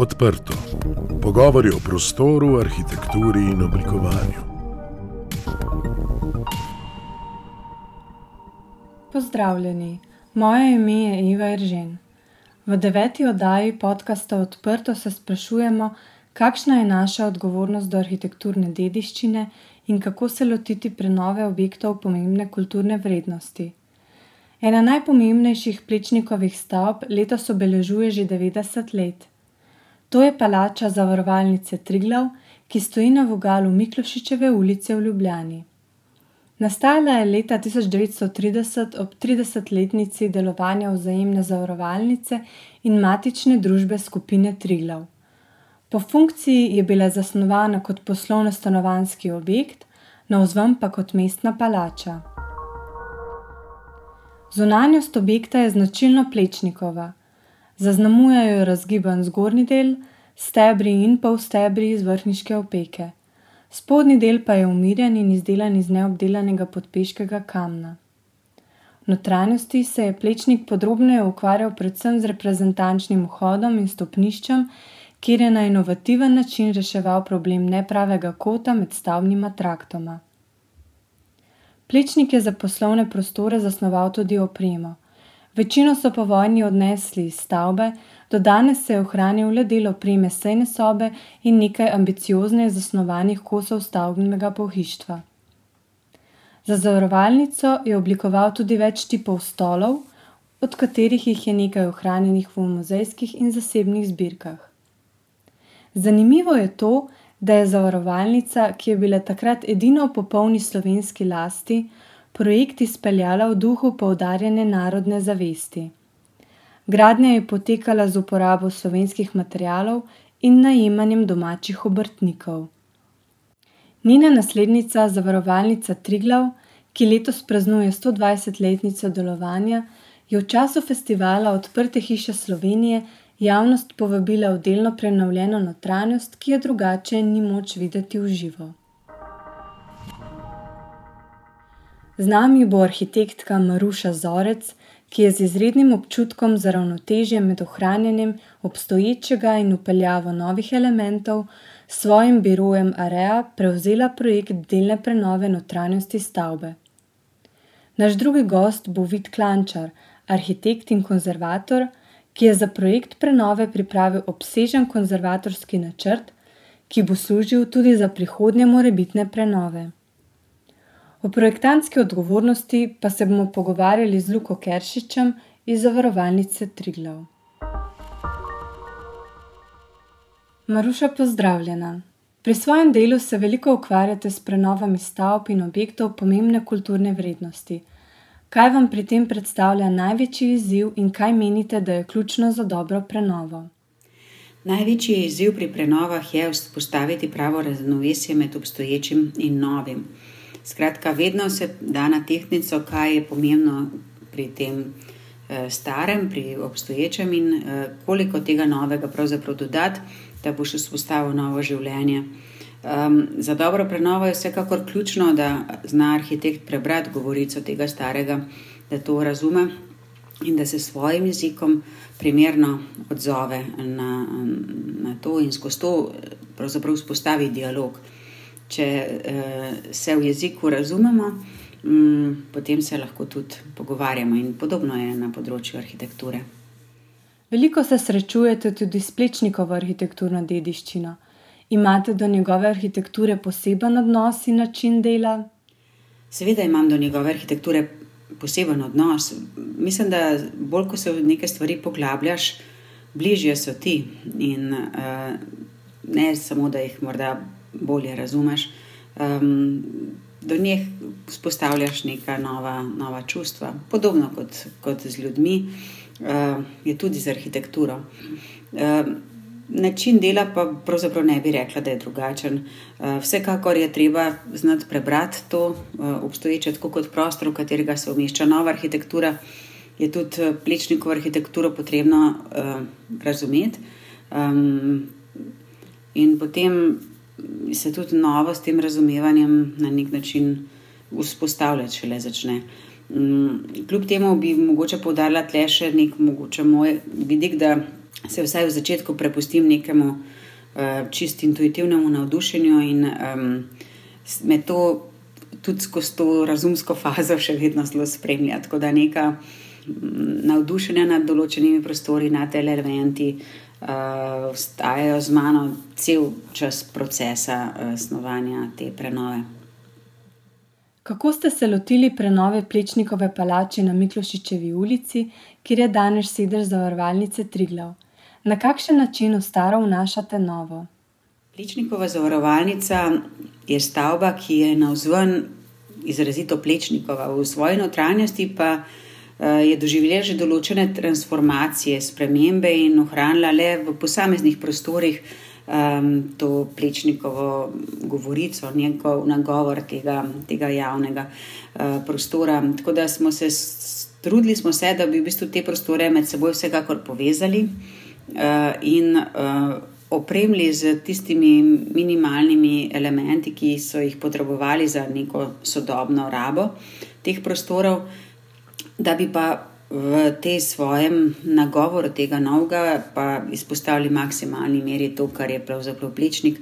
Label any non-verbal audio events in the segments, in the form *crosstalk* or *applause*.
Odprto. Pogovori o prostoru, arhitekturi in oblikovanju. Pozdravljeni, moje ime je Iva Eržen. V deveti oddaji podcasta Odprto se sprašujemo, kakšna je naša odgovornost do arhitekturne dediščine in kako se lotiti prenove objektov pomembne kulturne vrednosti. Ena najpomembnejših plečnikovih stavb letos obeležuje že 90 let. To je palača zavarovalnice Triglav, ki stoji na vogalu Miklošičeve ulice v Ljubljani. Nastala je leta 1930 ob 30-letnici delovanja vzajemne zavarovalnice in matične družbe skupine Triglav. Po funkciji je bila zasnovana kot poslovno-stanovanski objekt, navzven pa kot mestna palača. Zunanjost objekta je značilno plečnikova. Zaznamujejo razgiban zgornji del, stebri in polstebri iz vrhniške opeke. Spodnji del pa je umirjen in izdelan iz neobdelanega podpeškega kamna. V notranjosti se je plečnik podrobneje ukvarjal predvsem z reprezentančnim vhodom in stopniščem, kjer je na inovativen način reševal problem nepravega kota med stavbnima traktoma. Plečnik je za poslovne prostore zasnoval tudi opremo. Večino so po vojni odnesli iz stavbe, do danes se je ohranil le del opreme sejne sobe in nekaj ambiciozneje zasnovanih kosov stavbnega pohištva. Za zavarovalnico je oblikoval tudi več tipov stolov, od katerih jih je nekaj ohranjenih v muzejskih in zasebnih zbirkah. Zanimivo je to, da je zavarovalnica, ki je bila takrat edina v popolni slovenski lasti, projekt izpeljala v duhu poudarjene narodne zavesti. Gradnja je potekala z uporabo slovenskih materialov in najemanjem domačih obrtnikov. Njena naslednica, zavarovalnica Triglav, ki letos praznuje 120-letnico delovanja, je v času festivala Odprte hiše Slovenije javnost povabila v delno prenovljeno notranjost, ki je drugače ni moč videti v živo. Z nami bo arhitektka Maruša Zorec, ki je z izrednim občutkom za ravnotežje med ohranjanjem obstoječega in upeljavo novih elementov s svojim birojem Area prevzela projekt delne prenove notranjosti stavbe. Naš drugi gost bo Vid Klančar, arhitekt in konzervator, ki je za projekt prenove pripravil obsežen konzervatorski načrt, ki bo služil tudi za prihodnje morebitne prenove. O projektantski odgovornosti pa se bomo pogovarjali z Luko Keršičem iz zavarovalnice Triglav. Maruša, pozdravljena. Pri svojem delu se veliko ukvarjate s prenovami stavb in objektov pomembne kulturne vrednosti. Kaj vam pri tem predstavlja največji izziv in kaj menite, da je ključno za dobro prenovo? Največji izziv pri prenovah je vzpostaviti pravo ravnovesje med obstoječim in novim. Skratka, vedno se da na tehnico, kaj je pomembno pri tem eh, starem, pri obstoječem in eh, koliko tega novega pravzaprav dodati, da boš vzpostavil novo življenje. Um, za dobro prenovo je vsekakor ključno, da zna arhitekt prebrati govorico tega starega, da to razume in da se s svojim jezikom primerno odzove na, na to in skozi to pravzaprav vzpostavi dialog. Če uh, se v jeziku razumemo, um, potem se lahko tudi pogovarjamo, in podobno je na področju arhitekture. Veliko se srečujete tudi s plečnikovo arhitekturno dediščino. Imate do njegove arhitekture poseben odnos in način dela? Seveda imam do njegove arhitekture poseben odnos. Mislim, da bolj ko se v neke stvari poglabljaš, bližje so ti in uh, ne samo, da jih morda bolje razumeš. Um, do njih vzpostavljaš neka nova, nova čustva, podobno kot, kot z ljudmi, uh, je tudi z arhitekturo. Uh, način dela pa pravzaprav ne bi rekla, da je drugačen. Eh, vsekakor je treba znati prebrati to eh, obstoječe, tako kot prostor, v katerega se umešča nova arhitektura. Je tudi plečnikovo arhitekturo potrebno uh, razumeti, um, in potem se tudi novo s tem razumevanjem na nek način vzpostavljati, če le začne. Um, kljub temu bi mogoče poudarila tle še nek mogoče moj vidik, da se vsaj v začetku prepustim nekemu uh, čist intuitivnemu navdušenju in um, me to tudi skozi to razumsko fazo še vedno zelo spremlja. Tako da neka mm, navdušenja nad določenimi prostori, nad elementi, uh, stajajo z mano cel čas procesa uh, snovanja te prenove. Kako ste se lotili prenove Plečnikove palače na Miklošičevi ulici, kjer je danes sedež zavarovalnice Triglav? Na kakšen način v staro vnašate novo? Plečnikova zavarovalnica je stavba, ki je na vzven izrazito plečnikova, v svoji notranjosti pa uh, je doživela že določene transformacije, spremembe in ohranila le v posameznih prostorih um, to plečnikovo govorico, njegov nagovor tega, tega javnega uh, prostora. Tako da smo se trudili, se, da bi v bistvu te prostore med seboj vsekakor povezali uh, in uh, opremili z tistimi minimalnimi elementi, ki so jih potrebovali za neko sodobno rabo teh prostorov, da bi pa v tej svojem nagovoru tega novega pa izpostavili maksimalni meri to, kar je pravzaprav plečnik.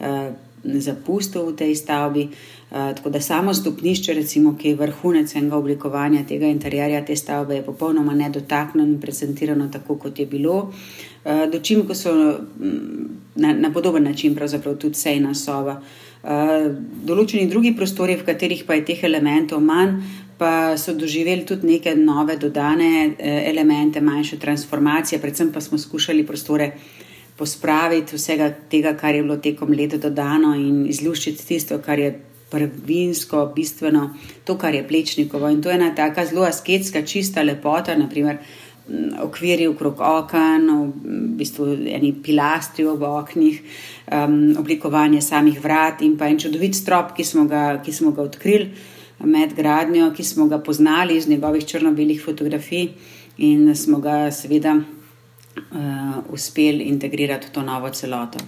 Uh, zapustil v tej stavbi. Uh, tako da samo stopnišče, recimo, ki je vrhunec enega oblikovanja tega interjerja te stavbe, je popolnoma nedotaknjeno in prezentirano tako, kot je bilo. Uh, dočim, ko so mm, na, na podoben način, pravzaprav tudi sejna soba. Uh, določeni drugi prostori, v katerih pa je teh elementov manj, pa so doživeli tudi neke nove dodane eh, elemente, manjše transformacije, predvsem pa smo skušali prostore pospraviti vsega tega, kar je bilo tekom leta dodano in izluščiti tisto, kar je. Prvinsko, bistveno, to, kar je plečnikovo. In to je ena tako zelo asketska, čista lepota, naprimer, okvirji okrog okn, v bistvu eni pilastri v oknih, um, oblikovanje samih vrat in pa en čudovit strop, ki smo ga, ki smo ga odkrili med gradnjo, ki smo ga poznali iz njegovih črno-belih fotografij in smo ga seveda uh, uspeli integrirati v to novo celoto.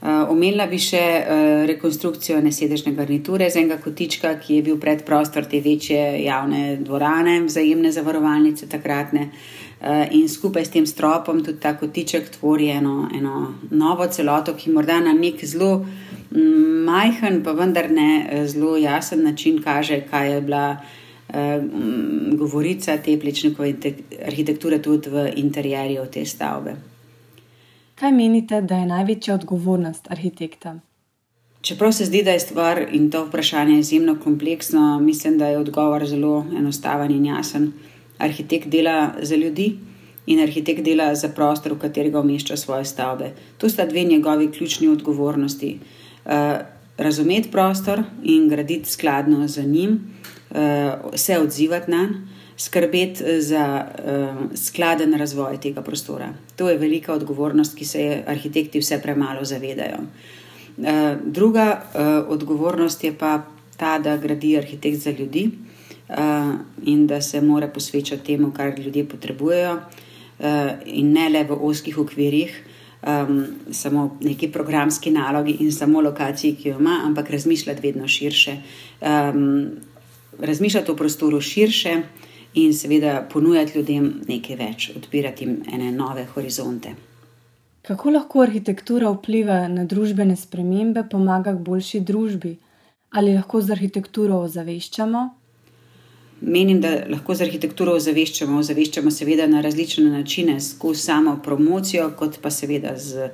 Uh, omenila bi še uh, rekonstrukcijo nesedežne garniture z enega kotička, ki je bil predprostor te večje javne dvorane, vzajemne zavarovalnice takratne. Uh, in skupaj s tem stropom tudi ta kotiček tvori eno, eno novo celoto, ki morda na nek zelo mm, majhen, pa vendar ne zelo jasen način kaže, kaj je bila uh, govorica te plečnikove arhitekture tudi v interjerju te stavbe. Kaj menite, da je največja odgovornost arhitekta? Čeprav se zdi, da je stvar in to vprašanje izjemno kompleksno, mislim, da je odgovor zelo enostaven in jasen. Arhitekt dela za ljudi in arhitekt dela za prostor, v katerega umešča svoje stavbe. To sta dve njegovi ključni odgovornosti. Uh, razumeti prostor in graditi skladno z njim, uh, se odzivati na njega skrbeti eh, za uh, skladen razvoj tega prostora. To je velika odgovornost, ki se je arhitekti vse premalo zavedajo. Uh, druga uh, odgovornost je pa ta, da gradi arhitekt za ljudi in da se mora posvečati temu, kar ljudje potrebujejo, uh, in ne le v oskih okvirih. Um, samo neki programski nalogi in samo lokaciji, ki jo ima, ampak razmišljati vedno širše, um, razmišljati o prostoru širše, uh, in seveda ponujati ljudem nekaj več, odpirati jim ene nove horizonte. Kako lahko arhitektura vpliva na družbene spremembe, pomaga k boljši družbi? Ali lahko z arhitekturo ozaveščamo? Menim, da lahko z arhitekturo ozaveščamo. Ozaveščamo seveda na različne načine, skozi samo promocijo, kot pa seveda z,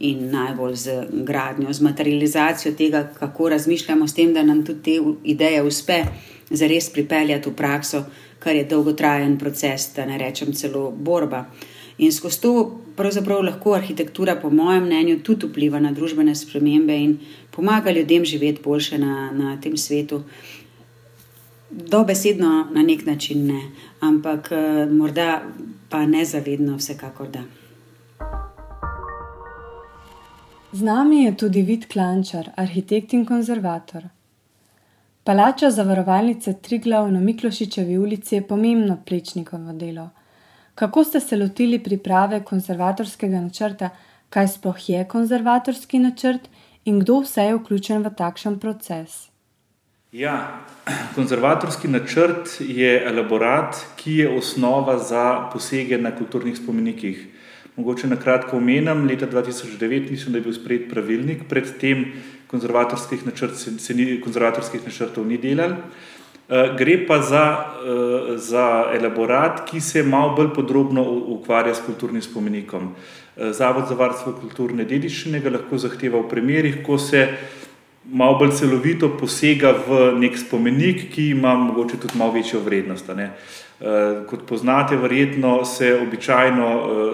in najbolj z gradnjo, z materializacijo tega, kako razmišljamo, s tem, da nam tudi te ideje uspe zares pripeljati v prakso kar je dolgotrajen proces, da ne rečem celo borba. In skozi to pravzaprav lahko arhitektura, po mojem mnenju, tudi vpliva na družbene spremembe in pomaga ljudem živeti boljše na, na tem svetu. Dobesedno na nek način ne, ampak eh, morda pa nezavedno, vsekakor da. Z nami je tudi Vid Klančar, arhitekt in konzervator. Palača zavarovalnice Triglav na Miklošičevi ulici je pomembno plečnikovo delo. Kako ste se lotili priprave konzervatorskega načrta, kaj sploh je konzervatorski načrt in kdo vse je vključen v takšen proces? Ja, konzervatorski načrt je elaborat, ki je osnova za posege na kulturnih spomenikih. Mogoče na kratko omenjam, leta 2009 mislim, da je bil sprejet pravilnik, predtem konzervatorskih, načrt, se ni, konzervatorskih načrtov ni delal. Eh, gre pa za, eh, za elaborat, ki se malo bolj podrobno ukvarja s kulturnim spomenikom. Eh, Zavod za varstvo kulturne dediščine ga lahko zahteva v primerih, ko se malo bolj celovito posega v nek spomenik, ki ima mogoče tudi malo večjo vrednost. Ne. Kot poznate, verjetno se običajno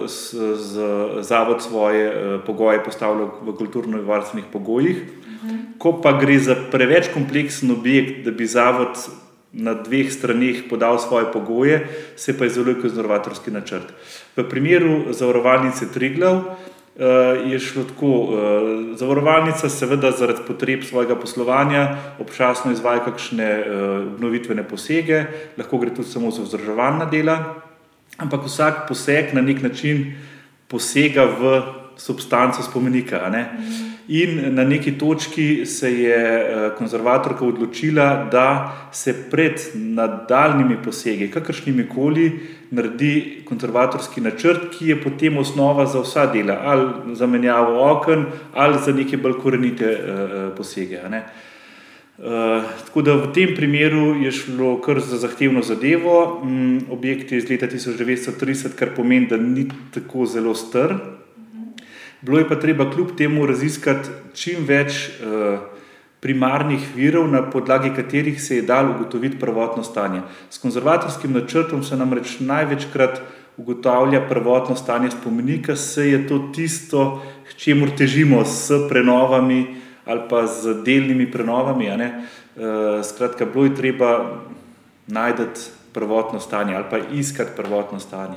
z, z zavod svoje pogoje postavlja v kulturno-varstvenih pogojih. Ko pa gre za preveč kompleksen objekt, da bi zavod na dveh straneh podal svoje pogoje, se pa izoluje konzervatorski načrt. V primeru zavarovalnice Triglav uh, je šlo tako, uh, zavarovalnica seveda zaradi potreb svojega poslovanja občasno izvaja kakšne uh, obnovitvene posege, lahko gre tudi samo za vzdrževalna dela, ampak vsak poseg na nek način posega v substanco spomenika. Mm. In na neki točki se je eh, konzervatorka odločila, da se pred nadaljnimi posegi, kakršnimi koli, naredi konzervatorski načrt, ki je potem osnova za vsa dela, ali za menjavo okn, ali za neke bolj korenite uh, posege. Uh, tako da v tem primeru je šlo kar za zahtevno zadevo. Um, objekt je iz leta 1930, kar pomeni, da ni tako zelo str. Bilo je pa treba kljub temu raziskati čim več uh, primarnih virov, na podlagi katerih se je dalo ugotoviti prvotno stanje. S konzervatorskim načrtom se namreč največkrat ugotavlja prvotno stanje spomenika, se je to tisto, k čemu težimo s prenovami ali pa z delnimi prenovami. Uh, skratka, bilo je treba najti prvotno stanje ali pa iskati prvotno stanje.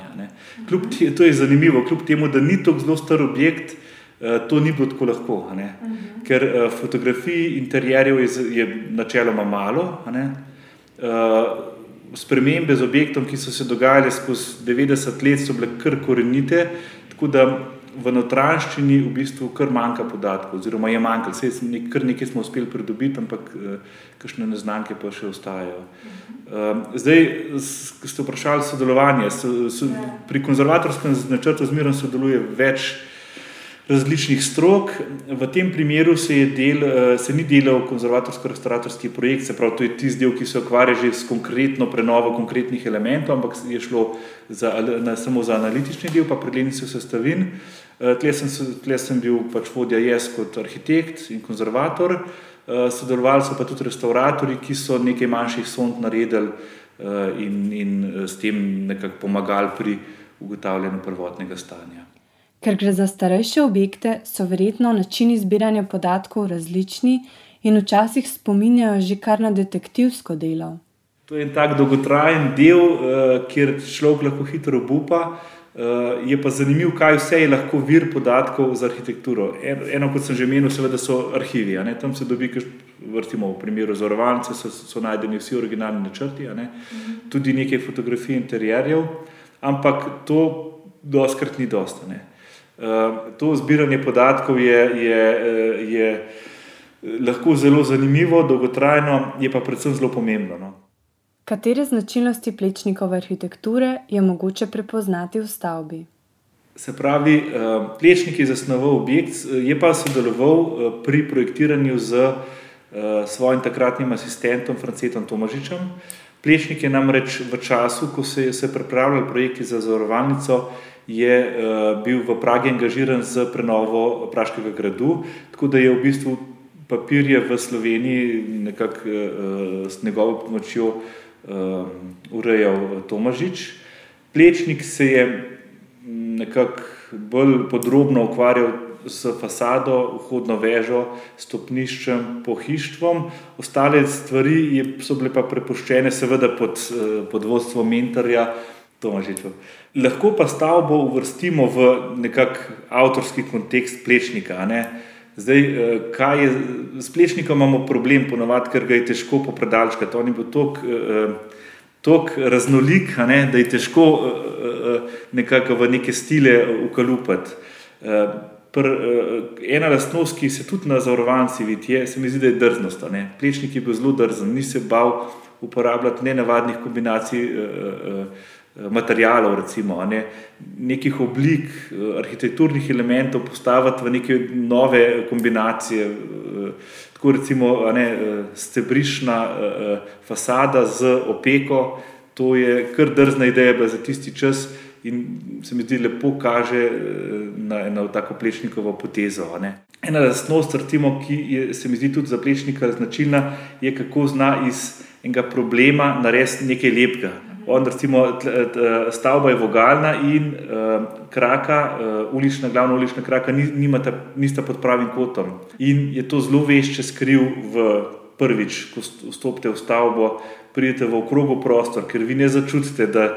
Kljub, to je zanimivo, kljub temu, da ni to zelo star objekt, eh, to ni bilo tako lahko. Uh mhm. Ker eh, fotografij interjerjev je, je načeloma malo. Eh, spremembe z objektom, ki so se dogajale skozi 90 let, so bile kar korenite. Tako da v notranjščini v bistvu kar manjka podatkov, oziroma je manjkalo, vse kar nekaj smo uspeli pridobiti, ampak eh, kakšne neznanke pa še ostajajo. Um, zdaj, ste vprašali sodelovanje. So, so, pri konzervatorskem načrtu zmerno sodeluje več različnih strok. V tem primeru se, del, eh, se ni delal konzervatorsko-restauratorski projekt, se pravi, to je tisti del, ki se ukvarja že s konkretno prenovo konkretnih elementov, ampak je šlo za, na, samo za analitični del, pa preglednico sestavin. Eh, tle sem, tle sem bil pač vodja jaz kot arhitekt in konzervator, eh, sodelovali so pa tudi restauratori, ki so nekaj manjših sond naredili in, in s tem nekako pomagali pri ugotavljanju prvotnega stanja. Ker gre za starejše objekte, so verjetno načini zbiranja podatkov različni in včasih spominjajo že kar na detektivsko delo. To je en tak dolgotrajen del, kjer človek lahko hitro obupa. Uh, je pa zanimivo, kaj vse je lahko vir podatkov za arhitekturo. Eno, kot sem že menil, seveda so arhivi. Tam se dobi, vrtimo v primeru zavarovalnice, so, so najdeni vsi originalni načrti, ne? tudi nekaj fotografij interjerjev, ampak to doskrat ni dosta. Ne? Ehm, to zbiranje podatkov je, je, eh, je lahko zelo zanimivo, dolgotrajno, je pa predvsem zelo pomembno. No. Katere značilnosti plečnikove arhitekture je mogoče prepoznati v stavbi? Se pravi, ehm, plečnik je zasnoval objekt, je pa sodeloval eh, pri projektiranju z eh, svojim takratnim asistentom Francetom Tomažičem. Plečnik je namreč v času, ko se je pripravljal projekt za zavarovalnico, je bil v Pragi angažiran za prenovo Praškega gradu, tako da je v bistvu papirje v Sloveniji nekako s njegovo pomočjo uh, urejal Tomažič. Plečnik se je nekako bolj podrobno ukvarjal s fasado, vhodno vežo, stopniščem, pohištvom, ostale stvari so bile pa prepuščene, seveda pod, pod vodstvom mentorja Tomažiča. Lahko pa stavbo uvrstimo v nekakšen avtorski kontekst plečnika. Zdaj, eh, kaj je s plečnikom, imamo problem, ponovadi, ker ga je težko popredalčkati. On je bil tako eh, raznolik, ne, da je težko eh, nekako v neke stile ukalupati. Ena lastnost, ki se tudi na zavarovanci vidi, je, se mi zdi, da je drznost. Ne. Plečnik je bil zelo drzen, ni se bal uporabljati nenavadnih kombinacij materijalov, recimo, ne, nekih oblik, arhitekturnih elementov postaviti v neke nove kombinacije. Tako recimo ne, stebrišna fasada z opeko, to je kar drzna ideja za tisti čas in se mi zdi lepo kaže na eno tako plečnikovo potezo. Ne. Ena lastnost, ki je, se mi zdi tudi za plečnika značilna, je kako zna iz enega problema narediti nekaj lepega. On, recimo, stavba je vogalna in uh, kraka, uh, ulična, glavna ulična kraka, ni, nimata, nista pod pravim kotom. In je to zelo vešče skril v prvič, ko vstopite v stavbo, pridete v okrogo prostor, ker vi ne začutite, da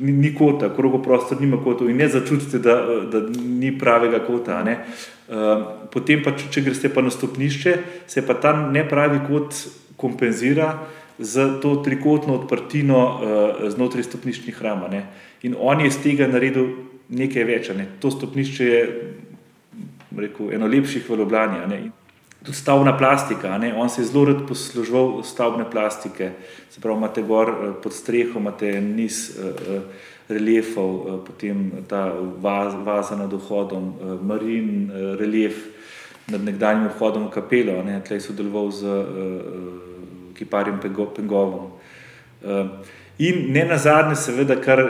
ni, ni kota, okrogo prostor nima kotov in ne začutite, da, da ni pravega kota. Uh, potem pa, če, če greste pa na stopnišče, se pa ta nepravi kot kompenzira z to trikotno odprtino uh, znotraj stopniščnih hrama. Ne. In on je iz tega naredil nekaj več. Ne. To stopnišče je rekel, eno lepših v Ljubljani. Tudi stavna plastika, ne. on se je zelo rad posluževal stavbne plastike. Se pravi, imate gor uh, pod streho, imate niz. Uh, uh, Reliefov, potem ta vaz, vaza nad vhodom, marin, relief nad nekdanjim vhodom v kapelo, tukaj sodeloval z uh, kiparjem Pengovom. Ehm, in ne na zadnje, seveda, kar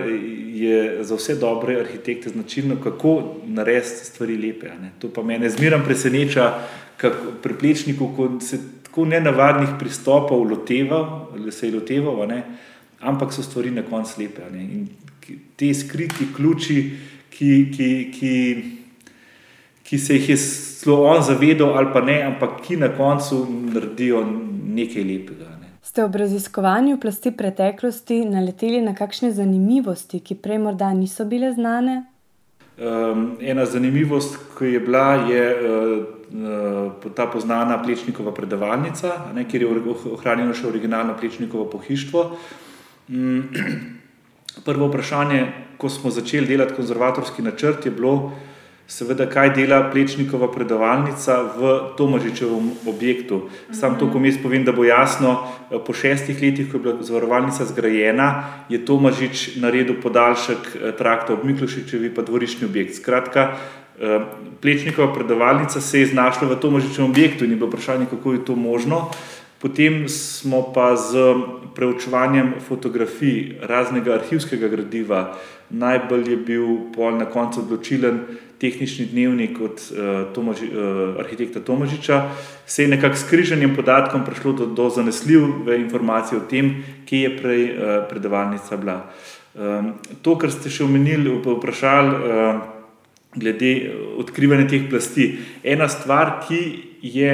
je za vse dobre arhitekte značilno, kako narediti stvari lepe. To pa me zmeraj preseneča, kako pri plečniku, ko se tako nenavadnih pristopov loteva, se je loteval, ampak so stvari na koncu lepe. In te skriti ključi, ki, ki, ki, ki se jih je zelo on zavedal, ali pa ne, ampak ki na koncu naredijo nekaj lepega. Ne. Ste ob raziskovanju plasti preteklosti naleteli na kakšne zanimivosti, ki prej morda niso bile znane? Um, ena zanimivost, ki je bila, je uh, ta poznana Plečnikova predavalnica, ne, kjer je ohranjeno še originalno Plečnikovo pohištvo. Um, *clears throat* prvo vprašanje, ko smo začeli delati konzervatorski načrt, je bilo, seveda, kaj dela Plečnikova predavalnica v Tomažičevem objektu. Sam to, ko jaz povem, da bo jasno, eh, po šestih letih, ko je bila zavarovalnica zgrajena, je Tomažič naredil podaljšek eh, trakta ob Miklošičevi pa dvorišni objekt. Skratka, eh, Plečnikova predavalnica se je znašla v Tomažičevem objektu in je bilo vprašanje, kako je to možno. Potem smo pa z preučevanjem fotografij raznega arhivskega gradiva, najbolj je bil pol na koncu odločilen tehnični dnevnik od uh, Tomaži, uh, arhitekta Tomažiča, se je nekako s križanjem podatkom prišlo do, do zanesljive informacije o tem, kje je prej uh, predavalnica bila. Um, to, kar ste še omenili, vprašali uh, glede odkrivanja teh plasti. Ena stvar, ki je,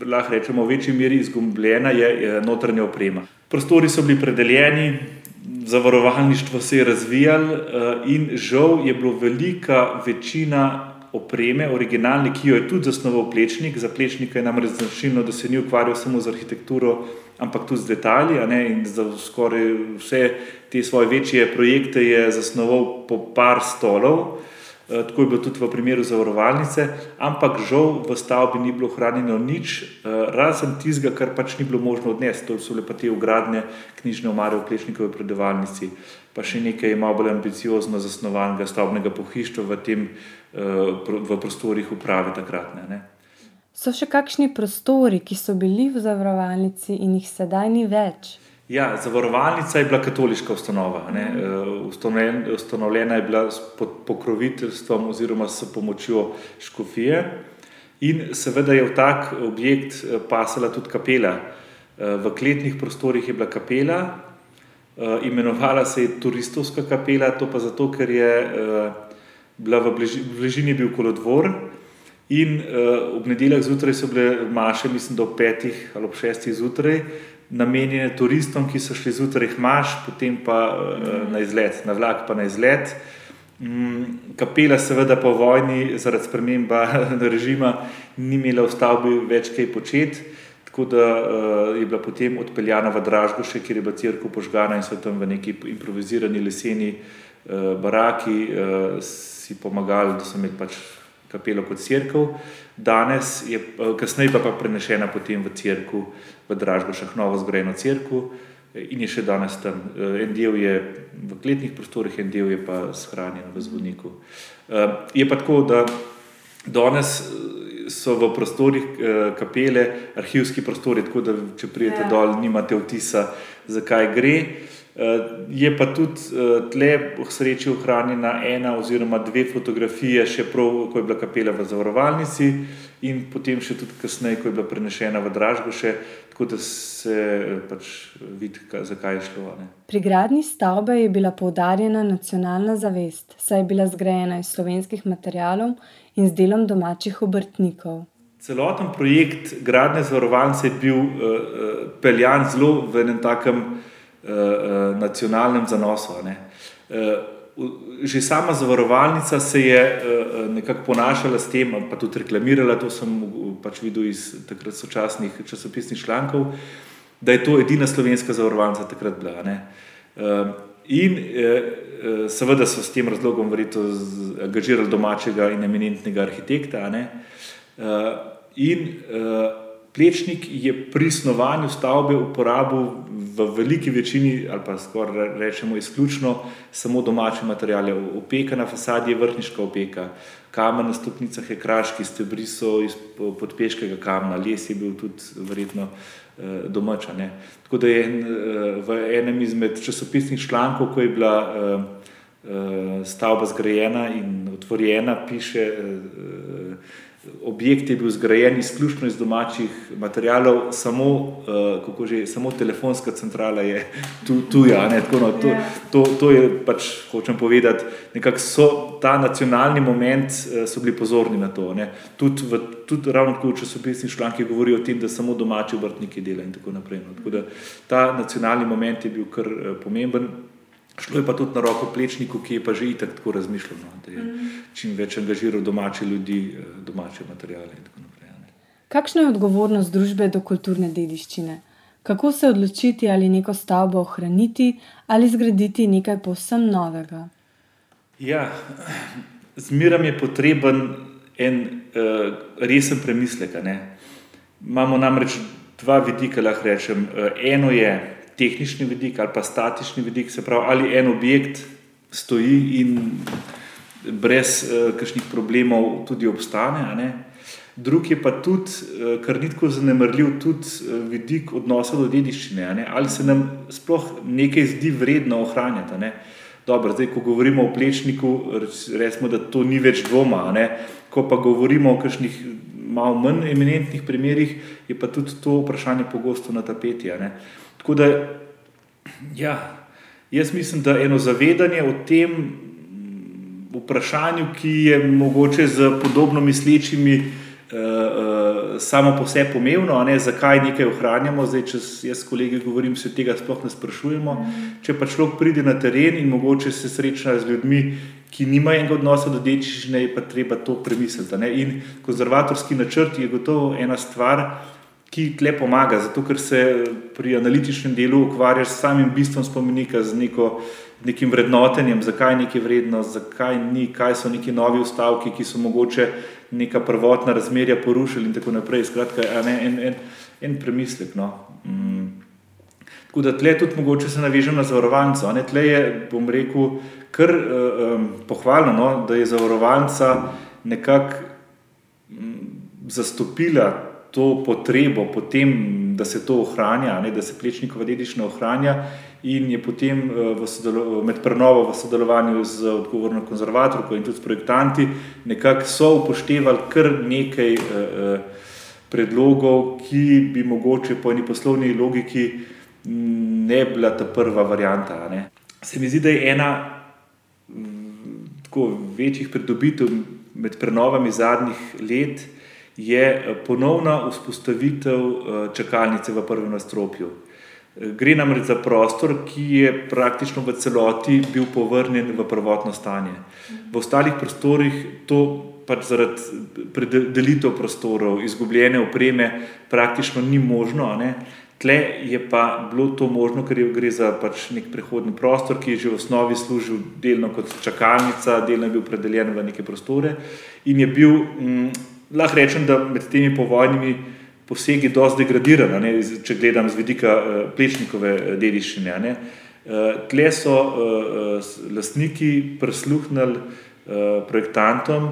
lahko rečemo, v večji meri izgubljena, je, je notranja oprema. Prostori so bili predeljeni, zavarovalništvo se je razvijalo eh, in žal je bilo velika večina opreme, originalne, ki jo je tudi zasnoval Plečnik. Za Plečnika je namreč značilno, da se ni ukvarjal samo z arhitekturo, ampak tudi z detalji. In za skoraj vse te svoje večje projekte je zasnoval po par stolov. Eh, tako je bilo tudi v primeru zavarovalnice, ampak žal v stavbi ni bilo hranjeno nič, eh, razen tistega, kar pač ni bilo možno odnesti. To so le pa te ugradnje knjižne omare v Plešnikovi predavalnici, pa še nekaj malo bolj ambiciozno zasnovanega stavbnega pohištva v tem eh, v prostorih uprave takratne. Ne. So še kakšni prostori, ki so bili v zavarovalnici in jih sedaj ni več? Ja, zavarovalnica je bila katoliška ustanova. Mhm. Ustanovljena je bila pod pokroviteljstvom oziroma s pomočjo škofije. In seveda je v tak objekt eh, pasala tudi kapela. Eh, v kletnih prostorih je bila kapela, eh, imenovala se je turistovska kapela, to pa zato, ker je bila v bližini bil kolodvor. In uh, ob nedeljah zjutraj so bile maše, mislim, do petih ali ob šestih zjutraj, namenjene turistom, ki so šli zjutraj maš, potem pa uh, na izlet, na vlak pa na izlet. Um, kapela, seveda, po vojni, zaradi sprememba *laughs* režima, ni imela v stavbi več kaj početi, tako da uh, je bila potem odpeljana v Dražgoše, kjer je bila crkva požgana in so tam v neki improvizirani leseni uh, baraki si pomagali, da so imeli pač kapelo kot crkva. Danes je, kasneje pa, pa prenešena potem v crkvu v Dražgošah, novo zgrajeno crkvo. in je še danes tam. En del je v kletnih prostorih, en del je pa shranjen v zvoniku. Je pa tako, da danes so v prostorih kapele arhivski prostori, tako da če prijete ja. dol, nimate vtisa, zakaj gre. Je pa tudi tle v sreči ohranjena ena oziroma dve fotografije, še prav, ko je bila kapela v zavarovalnici in potem še tudi kasneje, ko je bila prenešena v Dražgoše, tako da se pač vidi, zakaj je šlo. Ne. Pri gradni stavbe je bila poudarjena nacionalna zavest, saj je bila zgrajena iz slovenskih materijalov in z delom domačih obrtnikov. Celoten projekt gradne zavarovalnice je bil uh, peljan zelo v enem takem uh, nacionalnem zanosu. Uh, že sama zavarovalnica se je uh, nekako ponašala s tem, pa tudi reklamirala, to sem pač videl iz takrat sočasnih časopisnih člankov, da je to edina slovenska zavarovalnica takrat bila. Uh, in uh, seveda so s tem razlogom verjetno angažirali domačega in eminentnega arhitekta. Uh, in uh, Plečnik je pri snovanju stavbe uporabil v veliki večini, ali pa skoraj rečemo izključno, samo domače materijale. Opeka na fasadi je vrhniška opeka, kamen na stopnicah je kraški, stebri so iz podpeškega kamna, les je bil tudi verjetno eh, domača. Ne. Tako da je eh, v enem izmed časopisnih člankov, ko je bila eh, stavba zgrajena in otvorjena, piše objekt je bil zgrajen izključno iz domačih materijalov, samo, uh, že, samo telefonska centrala je tu, tuja. No, to, ja. to, to je pač, hočem povedati, nekako so ta nacionalni moment, uh, so bili pozorni na to. Tudi, v, tudi ravno tako v časopisnih člankih govorijo o tem, da samo domači obrtniki delajo in tako naprej. No. Tako da, ta nacionalni moment je bil kar uh, pomemben. Šlo je pa tudi na roko plečniku, ki je pa že itak tako razmišljal, no, da je mm. čim več angažiral domače ljudi, eh, domače materijale in tako naprej. Ne. Kakšna je odgovornost družbe do kulturne dediščine? Kako se odločiti, ali neko stavbo ohraniti ali zgraditi nekaj povsem novega? Ja, zmeram je potreben en uh, resen premislek. Imamo namreč dva vidika, lahko rečem. Uh, eno je, tehnični vidik ali pa statični vidik, se pravi, ali en objekt stoji in brez uh, kakšnih problemov tudi obstane. Drugi je pa tudi, uh, kar ni tako zanemrljiv, tudi uh, vidik odnosa do dediščine, ali se nam sploh nekaj zdi vredno ohranjati. Dobro, zdaj, ko govorimo o plečniku, recimo, da to ni več dvoma. Ko pa govorimo o kakšnih malo manj eminentnih primerih, je pa tudi to vprašanje pogosto na tapeti. Tako da, ja, jaz mislim, da eno zavedanje o tem vprašanju, ki je mogoče z podobno mislečimi. Uh, uh, samo po sebi pomembno, ne, zakaj nekaj ohranjamo. Zdaj, če jaz s kolegi govorim, se tega sploh ne sprašujemo. Mm. Če pa človek pride na teren in mogoče se sreča z ljudmi, ki nimajo enega odnosa do dediščine, je pa treba to premisliti. Ne. In konzervatorski načrt je gotovo ena stvar, ki tle pomaga, zato ker se pri analitičnem delu ukvarjaš s samim bistvom spomenika, z neko, nekim vrednotenjem, zakaj je nekaj vredno, zakaj ni, kaj so neki novi ustavki, ki so mogoče neka prvotna razmerja porušili in tako naprej. Skratka, ne, en, en, en premislek. No. Mm. Tako da tle tudi mogoče se navežem na zavarovalnico. Tle je, bom rekel, kar um, pohvalno, no, da je zavarovalnica nekako um, zastopila to potrebo po tem, da se to ohranja, ne, da se plečnikova dediščina ohranja, in je potem eh, med prenovo v sodelovanju z odgovorno konzervatorko in tudi s projektanti nekako so upoštevali kar nekaj eh, eh, predlogov, ki bi mogoče po eni poslovni logiki ne bila ta prva varijanta. Ne. Se mi zdi, da je ena tako večjih pridobitev med prenovami zadnjih let je eh, ponovna vzpostavitev eh, čakalnice v prvem nastropju. Eh, gre namreč za prostor, ki je praktično v celoti bil povrnjen v prvotno stanje. V ostalih prostorih to pač zaradi predelitev prostorov, izgubljene opreme, praktično ni možno. Tle je pa bilo to možno, ker gre za pač nek prehodni prostor, ki je že v osnovi služil delno kot čakalnica, delno je bil predeljen v neke prostore in je bil. Mm, lahko rečem, da med temi povojnimi posegi dosti degradirana, če gledam z vidika uh, plečnikove dediščine. Ne. Uh, tle so uh, uh, lastniki prisluhnili uh, projektantom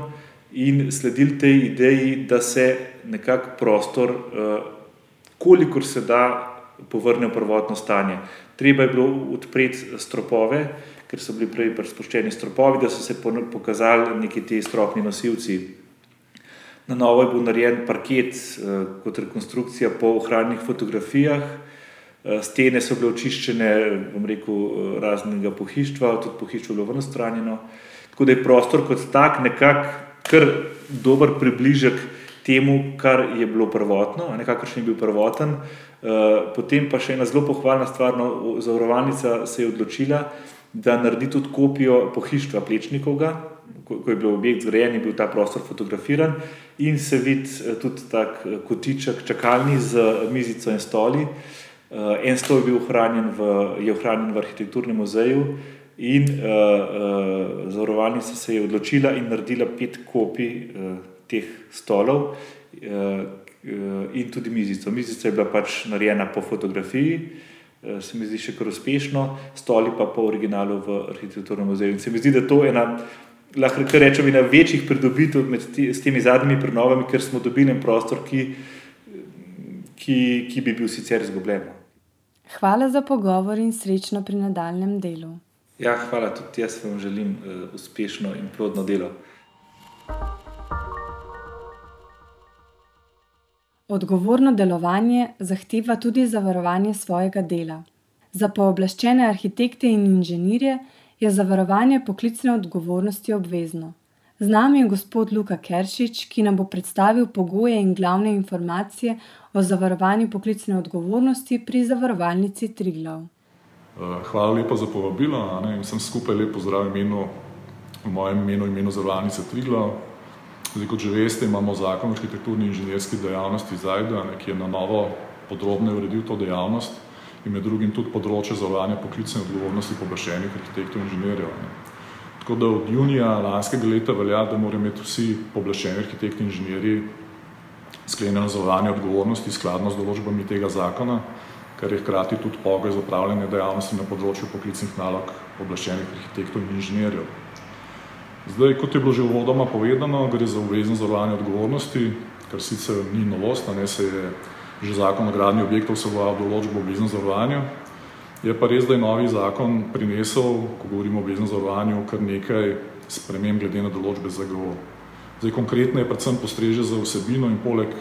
in sledili tej ideji, da se nekako prostor, uh, kolikor se da, povrne v prvotno stanje. Treba je bilo odpreti stropove, ker so bili prej sproščeni stropovi, da so se pokazali neki ti stropni nosilci. Na novo je bil narejen parket eh, kot rekonstrukcija po ohranjenih fotografijah. Eh, stene so bile očiščene, bom rekel, eh, raznega pohištva, tudi pohištvo je bilo vrnostranjeno. Tako da je prostor kot tak nekako kar dober približek temu, kar je bilo prvotno, nekakšen je bil prvoten. Potem pa še ena zelo pohvalna stvar, no, zavarovalnica se je odločila, da naredi tudi kopijo pohištva Plečnikovega, ko, ko je bil objekt zgrajen, je bil ta prostor fotografiran in se vidi eh, tudi tak eh, kotiček čakalni z mizico in stoli. Uh, en stol je bil ohranjen v, je ohranjen v arhitekturnem muzeju in uh, uh, zavarovalnica se je odločila in naredila pet kopij uh, teh stolov uh, uh, in tudi mizico. Mizica je bila pač narejena po fotografiji, uh, Eh, se mi zdi še kar uspešno, stoli pa po originalu v arhitekturnem muzeju. In se mi zdi, da to je ena, lahko rečem, ena večjih pridobitev med ti, temi zadnjimi prenovami, ker smo dobili en prostor, ki, ki, ki bi bil sicer izgubljen. Hvala za pogovor in srečno pri nadaljem delu. Ja, hvala tudi jaz vam želim uh, uspešno in plodno delo. Odgovorno delovanje zahteva tudi zavarovanje svojega dela. Za pooblaščene arhitekte in inženirje je zavarovanje poklicne odgovornosti obvezno. Z nami je gospod Luka Keršič, ki nam bo predstavil pogoje in glavne informacije o zavarovanju poklicne odgovornosti pri zavarovalnici Triglav. Eh, hvala lepa za povabilo. Sem skupaj lepo zdravim imenu, v mojem imenu, imenu zavarovalnice Triglav. Zdaj, kot že veste, imamo zakon o arhitekturni in inženirski dejavnosti ZAIDA, ki je na novo podrobno uredil to dejavnost in med drugim tudi področje zavarovanja poklicne odgovornosti pooblaščenih arhitektov in inženirjev. Ne. Tako da od junija lanskega leta velja, da morajo imeti vsi pooblaščeni arhitekti in inženirji sklenjeno zavarovanje odgovornosti skladno z določbami tega zakona, kar je hkrati tudi pogoj za upravljanje dejavnosti na področju poklicnih nalog pooblaščenih arhitektov in inženirjev. Zdaj, kot je bilo že uvodoma povedano, gre za obvezno zavarovanje odgovornosti, kar sicer ni novost, ne se je že zakon o gradnji objektov vseboval določbo o obveznem zavarovanju. Je pa res, da je novi zakon prinesel, ko govorimo o obveznem zavarovanju, kar nekaj sprememb glede na določbe ZGO. Zdaj, konkretno je predvsem postreže za vsebino in poleg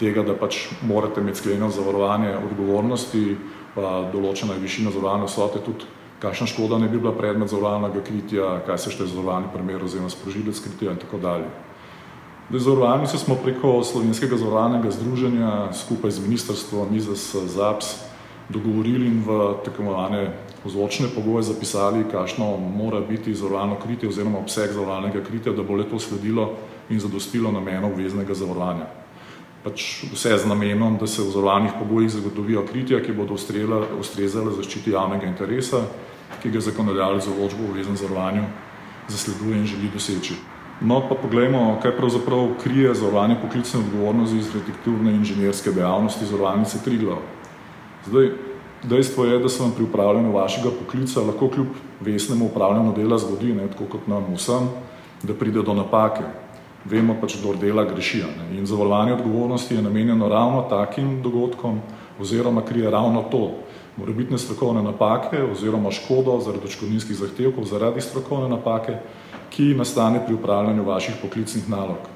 tega, da pač morate imeti sklenjeno zavarovanje odgovornosti, pa določena je višina zavarovane vsote tudi kakšna škoda ne bi bila predmet zavarovalnega kritja, kaj se šteje zavarovalni primer oziroma sprožilec kritja in tako dalje. Zavarovalnice smo preko Slovenskega zavarovalnega združenja skupaj z ministrstvom IZS ZAPS dogovorili in v tako imenovane vzročne pogoje zapisali, kakšno mora biti zavarovalno kritje oziroma obseg zavarovalnega kritja, da bo le to sledilo in zadostilo namenu obveznega zavarovanja pač vse z namenom, da se v zavarovalnih pogojih zagotovijo kritja, ki bodo ustrezale zaščiti javnega interesa, ki ga zakonodajalec za vložbo v obveznem zavarovanju zasleduje in želi doseči. No, pa poglejmo, kaj pravzaprav krije zavarovanje poklicne odgovornosti iz arhitekturne in inženirske dejavnosti zavarovalnice Triglav. Zdaj, dejstvo je, da se vam pri upravljanju vašega poklica lahko kljub vesnemu upravljanju dela zgodi, ne, tako kot nam vsem, da pride do napake vemo pač, kdo dela greši. Ne? In zavarovanje odgovornosti je namenjeno ravno takim dogodkom oziroma krije ravno to, morebitne strokovne napake oziroma škodo zaradi očkodninskih zahtevkov zaradi strokovne napake, ki nastane pri upravljanju vaših poklicnih nalog.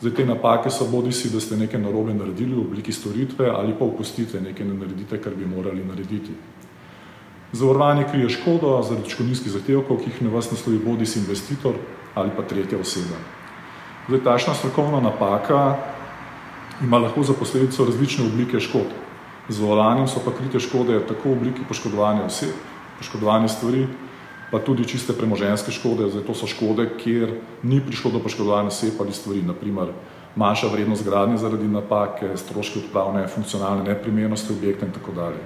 Zdaj, te napake so bodi si, da ste nekaj narobe naredili v obliki storitve ali pa upustite nekaj ne naredite, kar bi morali narediti. Zavarovanje krije škodo zaradi očkodninskih zahtevkov, ki jih na vas naslovi bodi si investitor ali pa tretja oseba. Zdaj, tašna strokovna napaka ima lahko za posledico različne oblike škod. Z volanjem so pa krite škode tako v obliki poškodovanja oseb, poškodovanja stvari, pa tudi čiste premoženske škode. Zdaj, to so škode, kjer ni prišlo do poškodovanja oseb ali stvari, naprimer manjša vrednost gradnje zaradi napake, stroški odpravne, funkcionalne neprimernosti objekta in tako dalje.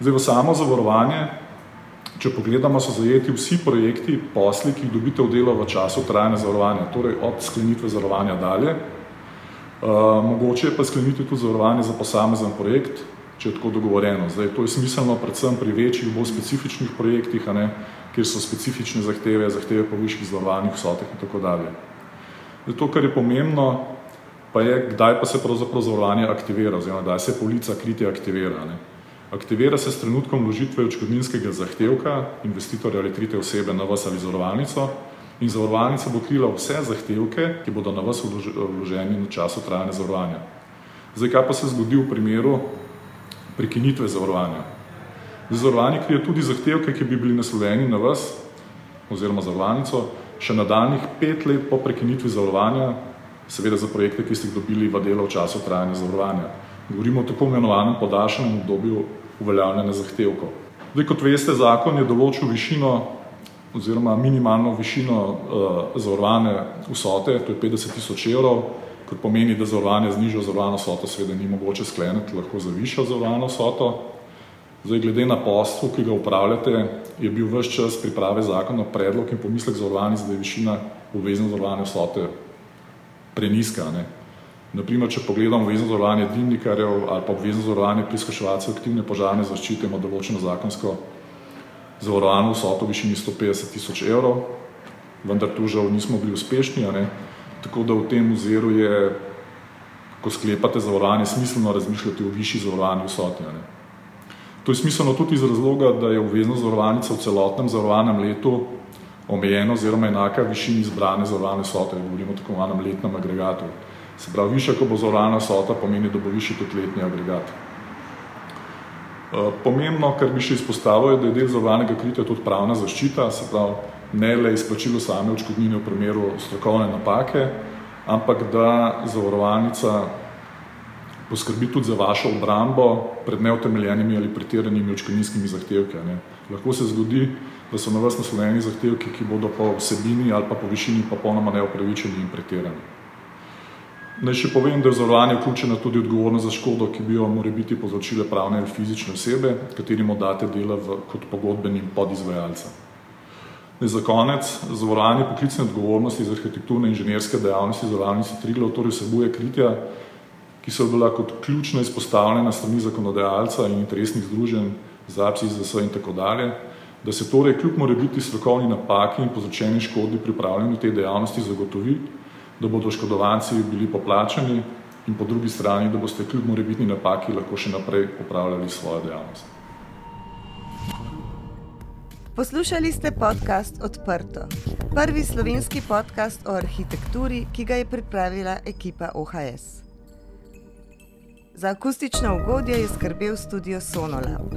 Zdaj, v samo zavarovanje Če pogledamo, so zajeti vsi projekti, posli, ki jih dobite v delo v času trajanja zavarovanja, torej od sklenitve zavarovanja dalje. Uh, mogoče je pa skleniti tudi zavarovanje za posamezen projekt, če je tako dogovorjeno. Zdaj, to je smiselno predvsem pri večjih, bolj specifičnih projektih, a ne, kjer so specifične zahteve, zahteve po višjih zavarovanjih vsoteh in tako dalje. Zdaj, to, kar je pomembno, pa je, kdaj pa se pravzaprav zavarovanje aktivira, oziroma kdaj se polica kritja aktivira. Ne. Aktivira se s trenutkom vložitve očkodninskega zahtevka investitorja ali trite osebe na vas ali zavarovalnico in zavarovalnica bo krila vse zahtevke, ki bodo na vas vloženi na času trajanja zavarovanja. Zdaj, kaj pa se zgodi v primeru prekinitve zavarovanja? Zavarovanje krije tudi zahtevke, ki bi bili naslovljeni na vas oziroma zavarovalnico še na daljnih pet let po prekinitvi zavarovanja, seveda za projekte, ki ste jih dobili v delo v času trajanja zavarovanja. Govorimo o tako imenovanem podaljšanem obdobju uveljavljanja zahtevkov. Zdaj, kot veste, zakon je določil višino oziroma minimalno višino uh, zavarovane vsote, to je 50 tisoč evrov, kar pomeni, da zavarovanje z nižjo zavarovano vsoto seveda ni mogoče skleniti lahko za višjo zavarovano vsoto. Zdaj, glede na poslu, ki ga upravljate, je bil vse čas priprave zakona predlog in pomislek zavarovanja, da je višina obvezne zavarovane vsote preniska. Ne? Naprimer, če pogledamo obvezno zavarovanje dimnikarjev ali pa obvezno zavarovanje priskaševalcev aktivne požarne zaščite, ima določeno zakonsko zavarovano vsoto v višini 150 tisoč evrov, vendar tu žal nismo bili uspešni, tako da v tem oziru je, ko sklepate zavarovanje, smiselno razmišljati o višji zavarovani vsoti. To je smiselno tudi iz razloga, da je obvezno zavarovalnica v celotnem zavarovanem letu omejeno oziroma enaka višini izbrane zavarovane vsote, govorimo tako o letnem agregatu. Se pravi, višja, ko bo zorovana sota, pomeni, da bo višji tudi letni agregat. Eh, pomembno, kar bi še izpostavil, je, da je del zavarovanega kritja tudi pravna zaščita, se pravi, ne le izplačilo same očkodnine v primeru strokovne napake, ampak da zavarovalnica poskrbi tudi za vašo obrambo pred neutemeljenimi ali pretiranimi očkodninskimi zahtevki. Ne. Lahko se zgodi, da so na vas naslovljeni zahtevki, ki bodo po vsebini ali pa po višini popolnoma neupravičeni in pretirani. Naj še povem, da je zavarovanje vključena tudi odgovornost za škodo, ki bi jo more biti povzročile pravne ali fizične osebe, katerim date dela v, kot pogodbenim podizvajalcem. Za konec, zavarovanje poklicne odgovornosti za arhitekturne in inženirske dejavnosti zavarovalnice Triglav torej vsebuje kritja, ki so bila kot ključno izpostavljena strani zakonodajalca in interesnih združenj, ZAPSI, ZS in tako dalje, da se torej kljub more biti strokovni napaki in povzročeni škodi pri upravljanju te dejavnosti zagotovi, da bodo oškodovanci bili poplačani in po drugi strani, da boste kljub morebitni napaki lahko še naprej upravljali svojo dejavnost. Poslušali ste podcast Odprto, prvi slovenski podcast o arhitekturi, ki ga je pripravila ekipa OHS. Za akustično ugodje je skrbel studio Sonolab.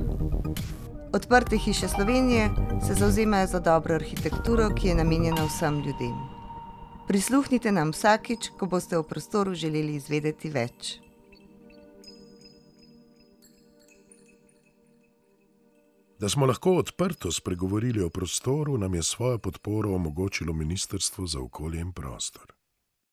Odprte hiše Slovenije se zauzemajo za dobro arhitekturo, ki je namenjena vsem ljudem. Prisluhnite nam vsakič, ko boste v prostoru želeli izvedeti več. Da smo lahko odprto spregovorili o prostoru, nam je svojo podporo omogočilo Ministrstvo za okolje in prostor.